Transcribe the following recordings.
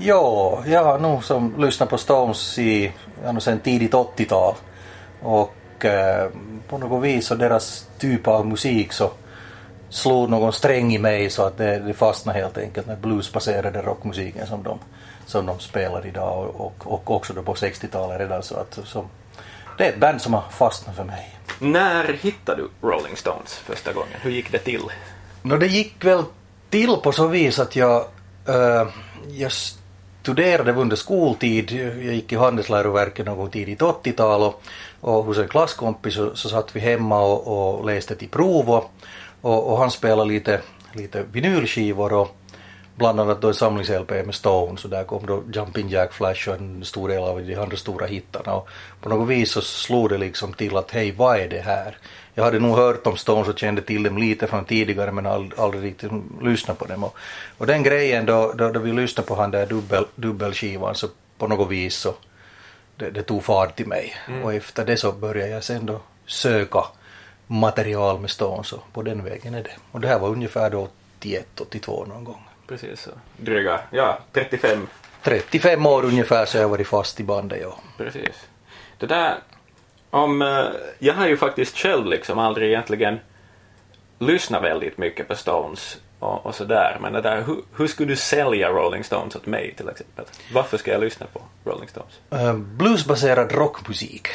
Jo, jag har nog som lyssnat på Stones i ja, sen tidigt 80-tal. Och eh, på något vis så deras typ av musik så slog någon sträng i mig så att det, det fastnade helt enkelt med bluesbaserade rockmusiken som de, som de spelar idag och, och, och också då på 60-talet redan så att som, det är ett band som har fastnat för mig. När hittade du Rolling Stones första gången? Hur gick det till? No, det gick väl till på så vis att jag, äh, jag studerade under skoltid. Jag gick i handelsläroverket någon gång tidigt 80-tal och, och hos en klasskompis så, så satt vi hemma och, och läste till prov och, och, och han spelade lite, lite vinylskivor och bland annat då en samlings-LP med Stone så där kom då Jumping Jack Flash och en stor del av de andra stora hittarna och på något vis så slog det liksom till att hej vad är det här? Jag hade nog hört om Stones och kände till dem lite från tidigare men aldrig, aldrig riktigt lyssnat på dem och, och den grejen då, då, då vi lyssnade på han där dubbel, dubbelskivan så på något vis så det, det tog fart till mig mm. och efter det så började jag sen då söka material med Stones och på den vägen är det. Och det här var ungefär då 81, 82 någon gång. Precis så. Dryga, ja, 35. 35 år ungefär så har jag varit fast i bandet, ja. Precis. Det där, om, eh, jag har ju faktiskt själv liksom aldrig egentligen lyssnat väldigt mycket på Stones och, och sådär, men det där, hur, hur skulle du sälja Rolling Stones åt mig till exempel? Varför ska jag lyssna på Rolling Stones? Eh, bluesbaserad rockmusik.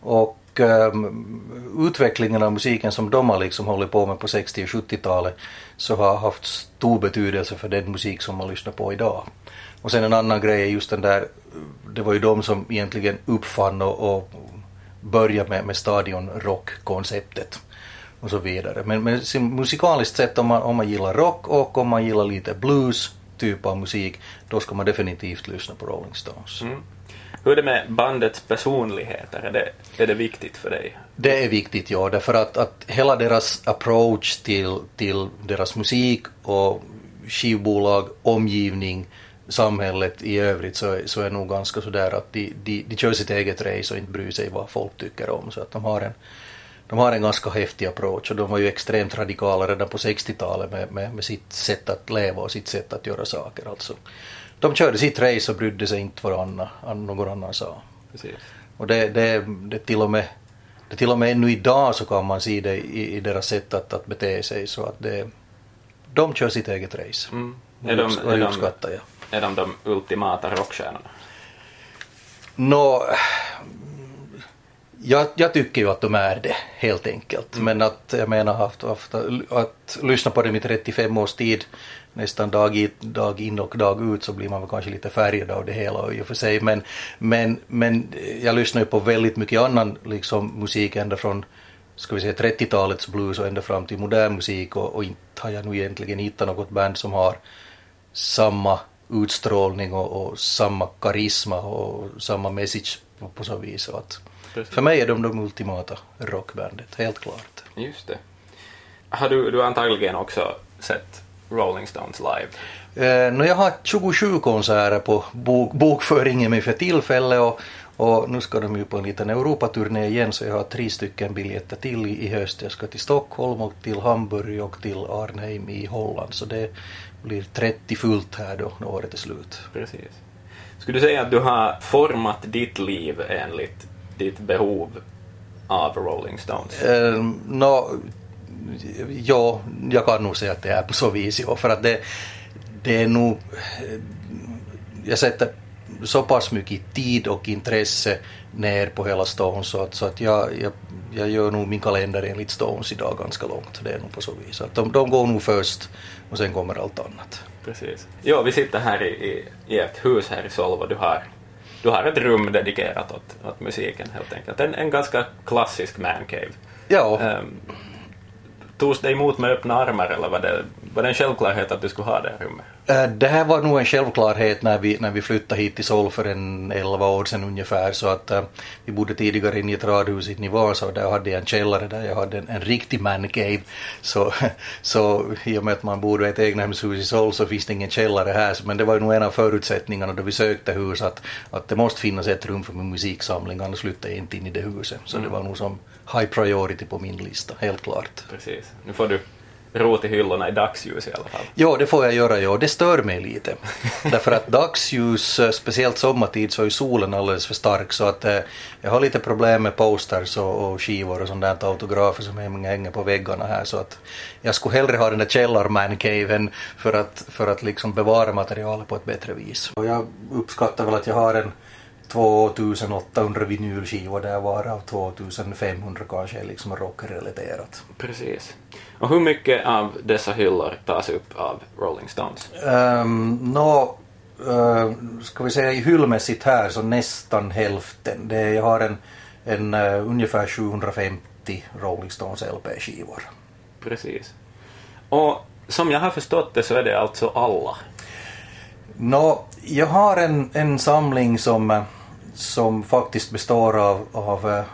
Och um, utvecklingen av musiken som de har liksom hållit på med på 60 och 70-talet så har haft stor betydelse för den musik som man lyssnar på idag. Och sen en annan grej är just den där, det var ju de som egentligen uppfann och, och började med, med stadionrock-konceptet och så vidare. Men, men musikaliskt sett om man, om man gillar rock och om man gillar lite blues typ av musik, då ska man definitivt lyssna på Rolling Stones. Mm. Hur är det med bandets personligheter? Är det, är det viktigt för dig? Det är viktigt, ja. Därför att, att hela deras approach till, till deras musik och skivbolag, omgivning, samhället i övrigt så, så är nog ganska sådär att de, de, de kör sitt eget race och inte bryr sig vad folk tycker om. Så att de har en, de har en ganska häftig approach och de var ju extremt radikala redan på 60-talet med, med, med sitt sätt att leva och sitt sätt att göra saker. Alltså de körde sitt race och brydde sig inte vad någon annan sa. Precis. Och det, det, det, till och med, det till och med ännu idag så kan man se det i, i deras sätt att, att bete sig så att det, de kör sitt eget race. Mm. Är de, och det uppskattar jag. Är de de ultimata rockstjärnorna? Nå, jag, jag, tycker ju att de är det, helt enkelt. Mm. Men att jag menar haft, haft, att lyssna på dem i 35 års tid nästan dag, i, dag in och dag ut så blir man väl kanske lite färgad av det hela i och för sig. Men, men, men jag lyssnar ju på väldigt mycket annan liksom, musik ända från ska vi säga 30-talets blues och ända fram till modern musik och, och inte har jag nog egentligen hittat något band som har samma utstrålning och, och samma karisma och samma message på, på så vis. Att för mig är de de ultimata rockbandet, helt klart. Just det. Har du, du antagligen också sett Rolling Stones live? Eh, jag har 27 konserter på bok, bokföringen med för tillfället och, och nu ska de ju på en liten Europaturné igen så jag har tre stycken biljetter till i, i höst. Jag ska till Stockholm och till Hamburg och till Arnhem i Holland så det blir 30 fullt här då när året är slut. Precis. Skulle du säga att du har format ditt liv enligt ditt behov av Rolling Stones? Eh, no, ja, jag kan nog säga att det är på så vis, för att det, det är nog, jag sätter så pass mycket tid och intresse ner på hela Stones så att, så att jag, jag, jag gör nog min kalender enligt Stones idag ganska långt. Det är nog på så vis. Att de, de går nog först och sen kommer allt annat. Precis. Ja, vi sitter här i, i, i ett hus här i Solva. Du har, du har ett rum dedikerat åt, åt musiken helt enkelt. En, en ganska klassisk mancave. Ja. Um, togs det emot med öppna armar eller var det, var det en självklarhet att du skulle ha det här rummet? Äh, det här var nog en självklarhet när vi, när vi flyttade hit till Sol för en 11 år sedan ungefär så att äh, vi bodde tidigare inne i ett radhus i Nivasa och där hade jag en källare där jag hade en, en riktig mancave så, så i och med att man bor i ett egnahemshus i Sol så finns det ingen källare här men det var nog en av förutsättningarna då vi sökte hus att, att det måste finnas ett rum för min musiksamling annars flyttade jag inte in i det huset så mm. det var nog som high priority på min lista, helt klart. Precis. Nu får du rot i hyllorna i dagsljus i alla fall. Jo, det får jag göra, ja. Det stör mig lite. Därför att dagsljus, eh, speciellt sommartid, så är solen alldeles för stark så att eh, jag har lite problem med posters och, och skivor och sånt där autografer som hänger på väggarna här så att jag skulle hellre ha den där källarmancaven för att, för att liksom bevara materialet på ett bättre vis. Och jag uppskattar väl att jag har en 2800 vinylskivor där varav 2500 kanske är liksom rockrelaterat. Precis. Och hur mycket av dessa hyllor tas upp av Rolling Stones? Um, Nå, uh, ska vi säga i hyllmässigt här så nästan hälften. Det, jag har en, en uh, ungefär 750 Rolling Stones LP-skivor. Precis. Och som jag har förstått det så är det alltså alla? Nå, jag har en, en samling som uh, som faktiskt består av, av eh,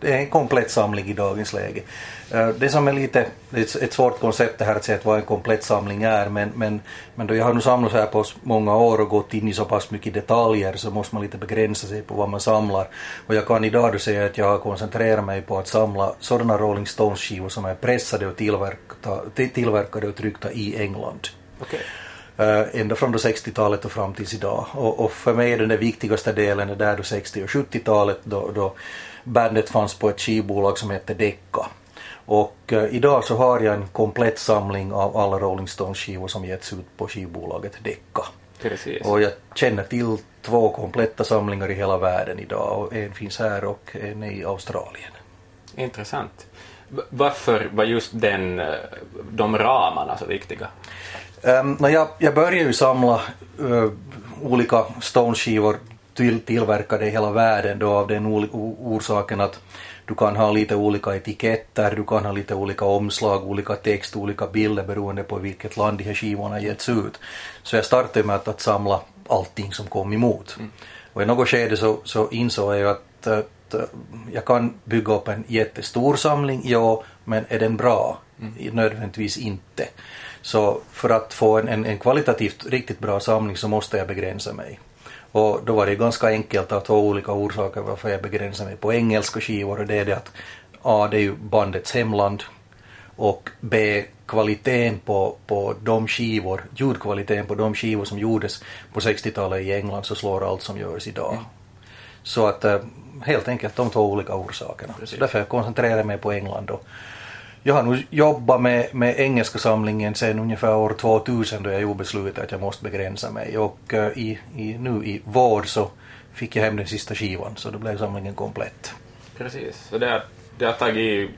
det är en komplett samling i dagens läge. Eh, det som är lite, det är ett svårt koncept det här att säga vad en komplett samling är men, men, men då jag har nu samlat så här på många år och gått in i så pass mycket detaljer så måste man lite begränsa sig på vad man samlar. Och jag kan idag då säga att jag har koncentrerat mig på att samla sådana Rolling Stones skivor som är pressade och tillverkade, tillverkade och tryckta i England. Okay. Uh, ända från 60-talet och fram tills idag. Och, och, för mig är den där viktigaste delen det där då 60 och 70-talet då, då bandet fanns på ett skivbolag som hette Decca. Och uh, idag så har jag en komplett samling av alla Rolling Stones skivor som getts ut på skivbolaget Decca. Precis. Och jag känner till två kompletta samlingar i hela världen idag och en finns här och en är i Australien. Intressant. Varför var just den, eh, de ramarna så viktiga? Um, jag, jag började ju samla uh, olika Stones-skivor till, tillverkade i hela världen då av den orsaken att du kan ha lite olika etiketter, du kan ha lite olika omslag, olika text, olika bilder beroende på vilket land de här skivorna getts ut. Så jag startade med att, att samla allting som kom emot. Mm. Och i något skede så, så insåg jag att, att jag kan bygga upp en jättestor samling, ja, men är den bra? Mm. Nödvändigtvis inte. Så för att få en, en, en, kvalitativt riktigt bra samling så måste jag begränsa mig. Och då var det ganska enkelt av två olika orsaker varför jag begränsar mig på engelska skivor och det är det att A. det är ju bandets hemland och B. kvaliteten på, på de skivor, ljudkvaliteten på de skivor som gjordes på 60-talet i England så slår allt som görs idag. Mm. Så att eh, helt enkelt de två olika orsakerna. Så därför koncentrerar jag mig på England och jag har nu jobbat med, med engelska samlingen sedan ungefär år 2000 då jag gjorde beslutet att jag måste begränsa mig och uh, i, i, nu i vår så fick jag hem den sista skivan så då blev samlingen komplett. Precis, så det har, det har tagit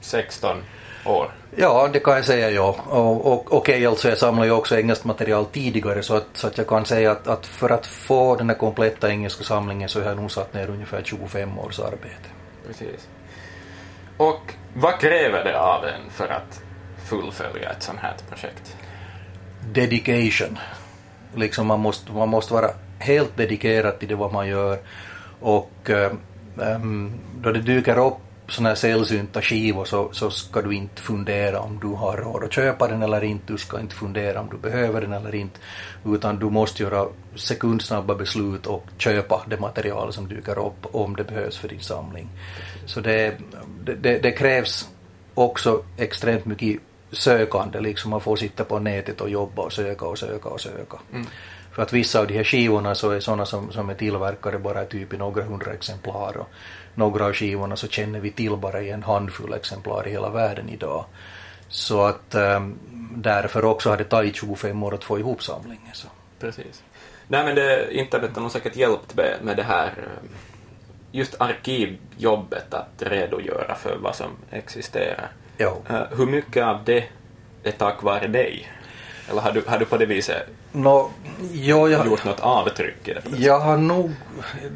16 år? Ja, det kan jag säga ja. Och, och okej, okay, alltså jag samlar ju också engelskt material tidigare så att, så att jag kan säga att, att för att få den här kompletta engelska samlingen så har jag nog satt ner ungefär 25 års arbete. Precis. Och vad kräver det av en för att fullfölja ett sånt här projekt? Dedication. Liksom man, måste, man måste vara helt dedikerad till det vad man gör och um, då det dyker upp sådana här sällsynta skivor så, så ska du inte fundera om du har råd att köpa den eller inte, du ska inte fundera om du behöver den eller inte, utan du måste göra sekundsnabba beslut och köpa det material som dyker upp om det behövs för din samling. Så det, det, det krävs också extremt mycket sökande, liksom man får sitta på nätet och jobba och söka och söka och söka. Mm. För att vissa av de här skivorna så är sådana som, som är tillverkade bara typ i några hundra exemplar och några av skivorna så känner vi till bara i en handfull exemplar i hela världen idag. Så att um, därför också har det tagit 25 år att få ihop samlingen. Så. Precis. Nej men det, internet har nog säkert hjälpt med, med det här ehm, just arkivjobbet att redogöra för vad som existerar. Ja. Uh, hur mycket av det är tack vare dig? Eller har du, har du på det viset no, jo, jag, gjort något avtryck i det? Jag har nog,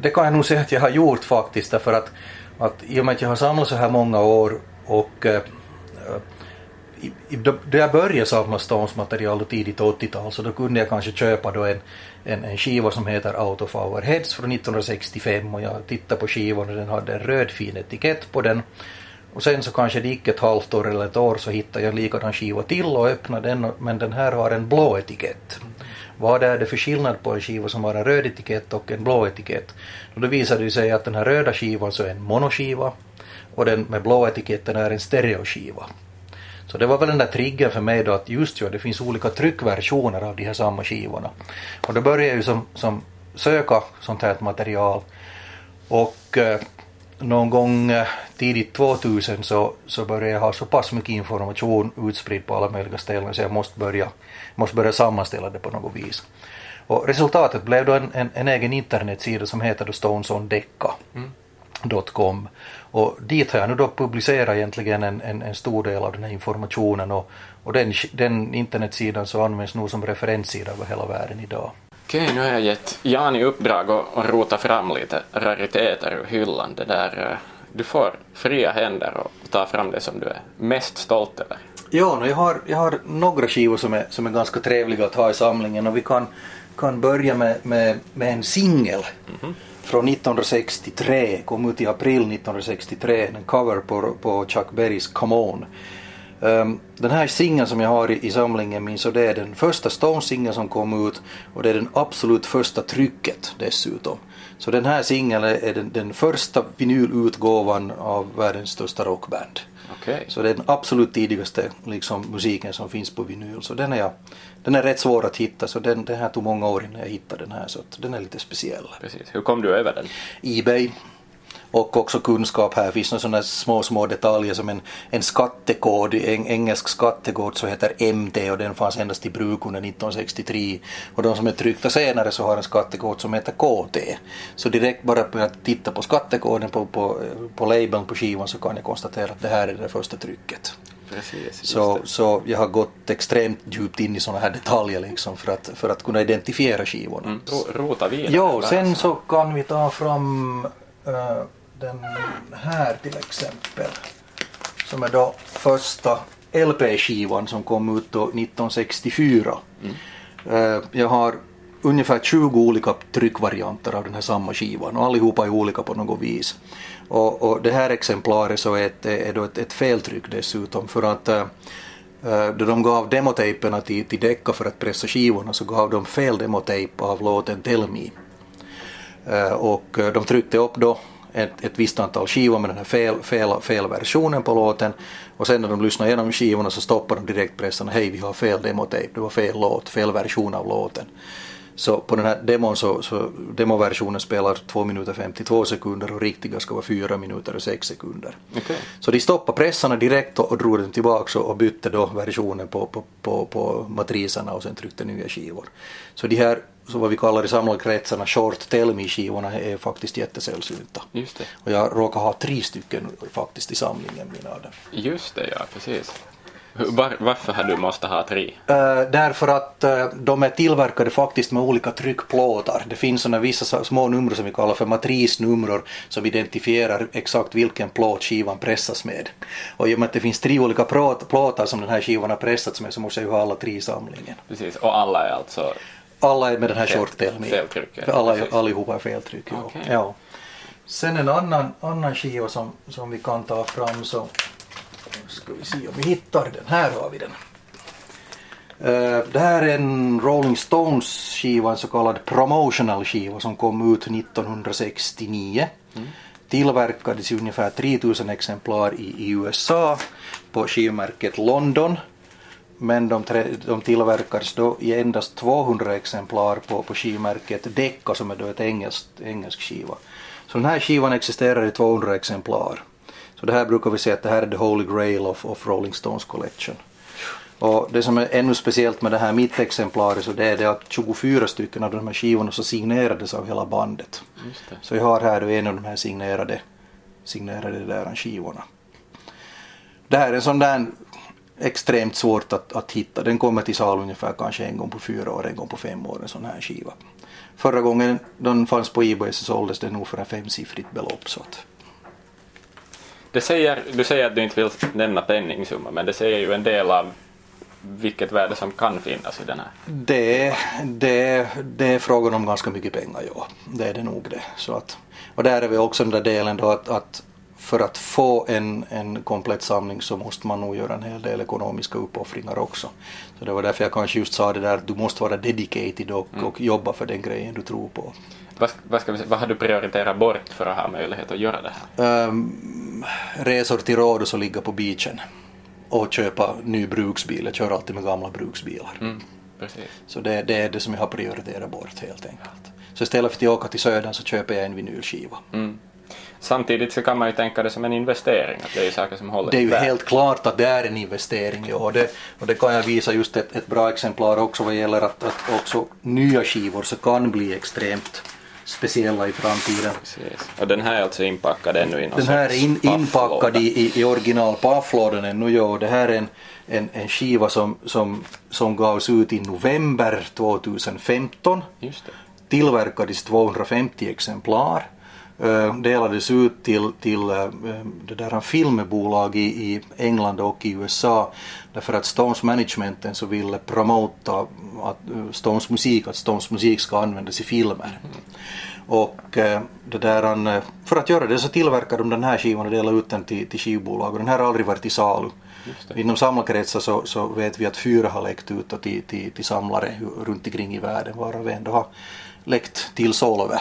det kan jag nog säga att jag har gjort faktiskt därför att, att i och med att jag har samlat så här många år och äh, i, i, då jag började samla Stones-material tidigt 80-tal så då kunde jag kanske köpa då en, en, en skiva som heter Out of Our Heads från 1965 och jag tittade på skivan och den hade en röd fin etikett på den och sen så kanske det gick ett halvt år eller ett år så hittade jag en likadan skiva till och öppnade den men den här har en blå etikett. Vad är det för skillnad på en skiva som har en röd etikett och en blå etikett? Och då visade det sig att den här röda skivan så är en monoskiva och den med blå etiketten är en stereoskiva. Så det var väl den där triggern för mig då att just ja, det finns olika tryckversioner av de här samma skivorna. Och då började jag ju som, som söka sånt här material och eh, någon gång eh, tidigt 2000 så, så började jag ha så pass mycket information utspridd på alla möjliga ställen så jag måste börja, måste börja sammanställa det på något vis. Och resultatet blev då en, en, en egen internetsida som heter då stonesondecka.com mm. och dit har jag nu då publicerat egentligen en, en, en stor del av den här informationen och, och den, den internetsidan så används nog som referenssida över hela världen idag. Okej, nu har jag gett Jan i uppdrag att rota fram lite rariteter ur hyllan. Det där, eh, du får fria händer och ta fram det som du är mest stolt över. Ja, jag har, jag har några skivor som är, som är ganska trevliga att ha i samlingen och vi kan, kan börja med, med, med en singel mm -hmm. från 1963, kom ut i april 1963, en cover på, på Chuck Berrys Come On. Um, den här singeln som jag har i, i samlingen min så det är den första Stones-singeln som kom ut och det är den absolut första trycket dessutom. Så den här singeln är den, den första vinylutgåvan av världens största rockband. Okay. Så det är den absolut tidigaste liksom, musiken som finns på vinyl. Så den är, jag, den är rätt svår att hitta så den, den här tog många år innan jag hittade den här så den är lite speciell. Precis. Hur kom du över den? Ebay och också kunskap här. finns några sådana små, små detaljer som en, en skattekod, en engelsk skattekod så heter MT och den fanns endast i bruk under 1963. Och de som är tryckta senare så har en skattekod som heter KT. Så direkt bara på att titta på skattekoden på, på, på labeln på skivan så kan jag konstatera att det här är det första trycket. Precis, så, så jag har gått extremt djupt in i sådana här detaljer liksom för att, för att kunna identifiera skivorna. Mm, rota vidare. Ja, sen så kan vi ta fram uh, den här till exempel som är då första LP-skivan som kom ut då 1964. Mm. Eh, jag har ungefär 20 olika tryckvarianter av den här samma skivan och allihopa är olika på något vis. Och, och det här exemplaret så är, ett, är då ett, ett feltryck dessutom för att äh, då de gav demotejperna till, till Decca för att pressa skivorna så gav de fel demotejp av låten Tell Me. Och de tryckte upp då ett, ett visst antal skivor med den här fel, fel, fel versionen på låten och sen när de lyssnar igenom skivorna så stoppar de direkt pressen hej vi har fel demotape, det var fel låt, fel version av låten. Så på den här demon så, så demoversionen spelar 2 minuter 52 sekunder och riktiga ska vara 4 minuter och 6 sekunder. Okay. Så de stoppade pressarna direkt och, och drog den tillbaka och bytte då versionen på, på, på, på matriserna och sen tryckte nya skivor. Så de här så vad vi kallar i samlarkretsarna short tell me-skivorna är faktiskt jättesällsynta. Just det. Och jag råkar ha tre stycken faktiskt i samlingen min av dem. Just det, ja precis. Var, varför har du måste ha tre? Uh, därför att uh, de är tillverkade faktiskt med olika tryckplåtar. Det finns såna vissa små nummer som vi kallar för matrisnummer som identifierar exakt vilken plåt skivan pressas med. Och i och med att det finns tre olika plåtar som den här skivan har pressats med så måste jag ju ha alla tre i samlingen. Precis, och alla är alltså alla är med den här shortdelen Feltryck. För alla, allihopa är feltryck. Okay. Ja. Sen en annan, annan skiva som, som vi kan ta fram så ska vi se om vi hittar den. Här har vi den. Uh, det här är en Rolling Stones skiva, en så kallad promotional skiva som kom ut 1969. Mm. Tillverkades i ungefär 3000 exemplar i, i USA på skivmärket London men de, de tillverkades då i endast 200 exemplar på, på skivmärket Decca som är då ett engelskt, engelsk skiva. Så den här skivan existerar i 200 exemplar. Så det här brukar vi säga att det här är the holy grail of, of Rolling Stones collection. Och det som är ännu speciellt med det här mittexemplaret så det är det att 24 stycken av de här skivorna så signerades av hela bandet. Så jag har här en av de här signerade, signerade där skivorna. Det här är en sån där extremt svårt att, att hitta. Den kommer till sal ungefär kanske en gång på fyra år, en gång på fem år, en sån här skiva. Förra gången den fanns på Ebay så såldes den nog för en femsiffrigt belopp. Så att... det säger, du säger att du inte vill nämna penningsumma, men det säger ju en del av vilket värde som kan finnas i den här. Det, det, det är frågan om ganska mycket pengar, ja. Det är det nog det. Så att, och där är vi också den där delen då att, att för att få en, en komplett samling så måste man nog göra en hel del ekonomiska uppoffringar också. Så det var därför jag kanske just sa det där att du måste vara dedicated och, mm. och jobba för den grejen du tror på. Vad, vad, ska vi, vad har du prioriterat bort för att ha möjlighet att göra det här? Um, resor till Rhodos och ligga på beachen. och köpa ny bruksbil. Jag kör alltid med gamla bruksbilar. Mm. Så det, det är det som jag har prioriterat bort helt enkelt. Så istället för att åka till södern så köper jag en vinylskiva. Mm. Samtidigt så kan man ju tänka det som en investering, att det är ju saker som håller Det är ju helt klart att det är en investering ja, och, det, och det kan jag visa just ett, ett bra exemplar också vad gäller att, att också nya skivor så kan bli extremt speciella i framtiden. Precis. Och den här är alltså inpackad ännu i någon Den här är in, inpackad i, i, i original pafflådan ännu ja, och det här är en, en, en skiva som, som, som gavs ut i november 2015 Just det. tillverkades 250 exemplar. Eh, delades ut till, till eh, det där filmbolag i, i England och i USA därför att Stones managementen så ville promota att eh, Stones musik, att Stones musik ska användas i filmer. Och det där, för att göra det så tillverkade de den här skivan och delade ut den till, till skivbolag och den här har aldrig varit i salu. Inom samlarkretsar så, så vet vi att fyra har läckt ut till, till, till samlare runt omkring i världen varav en då har läckt till Solve.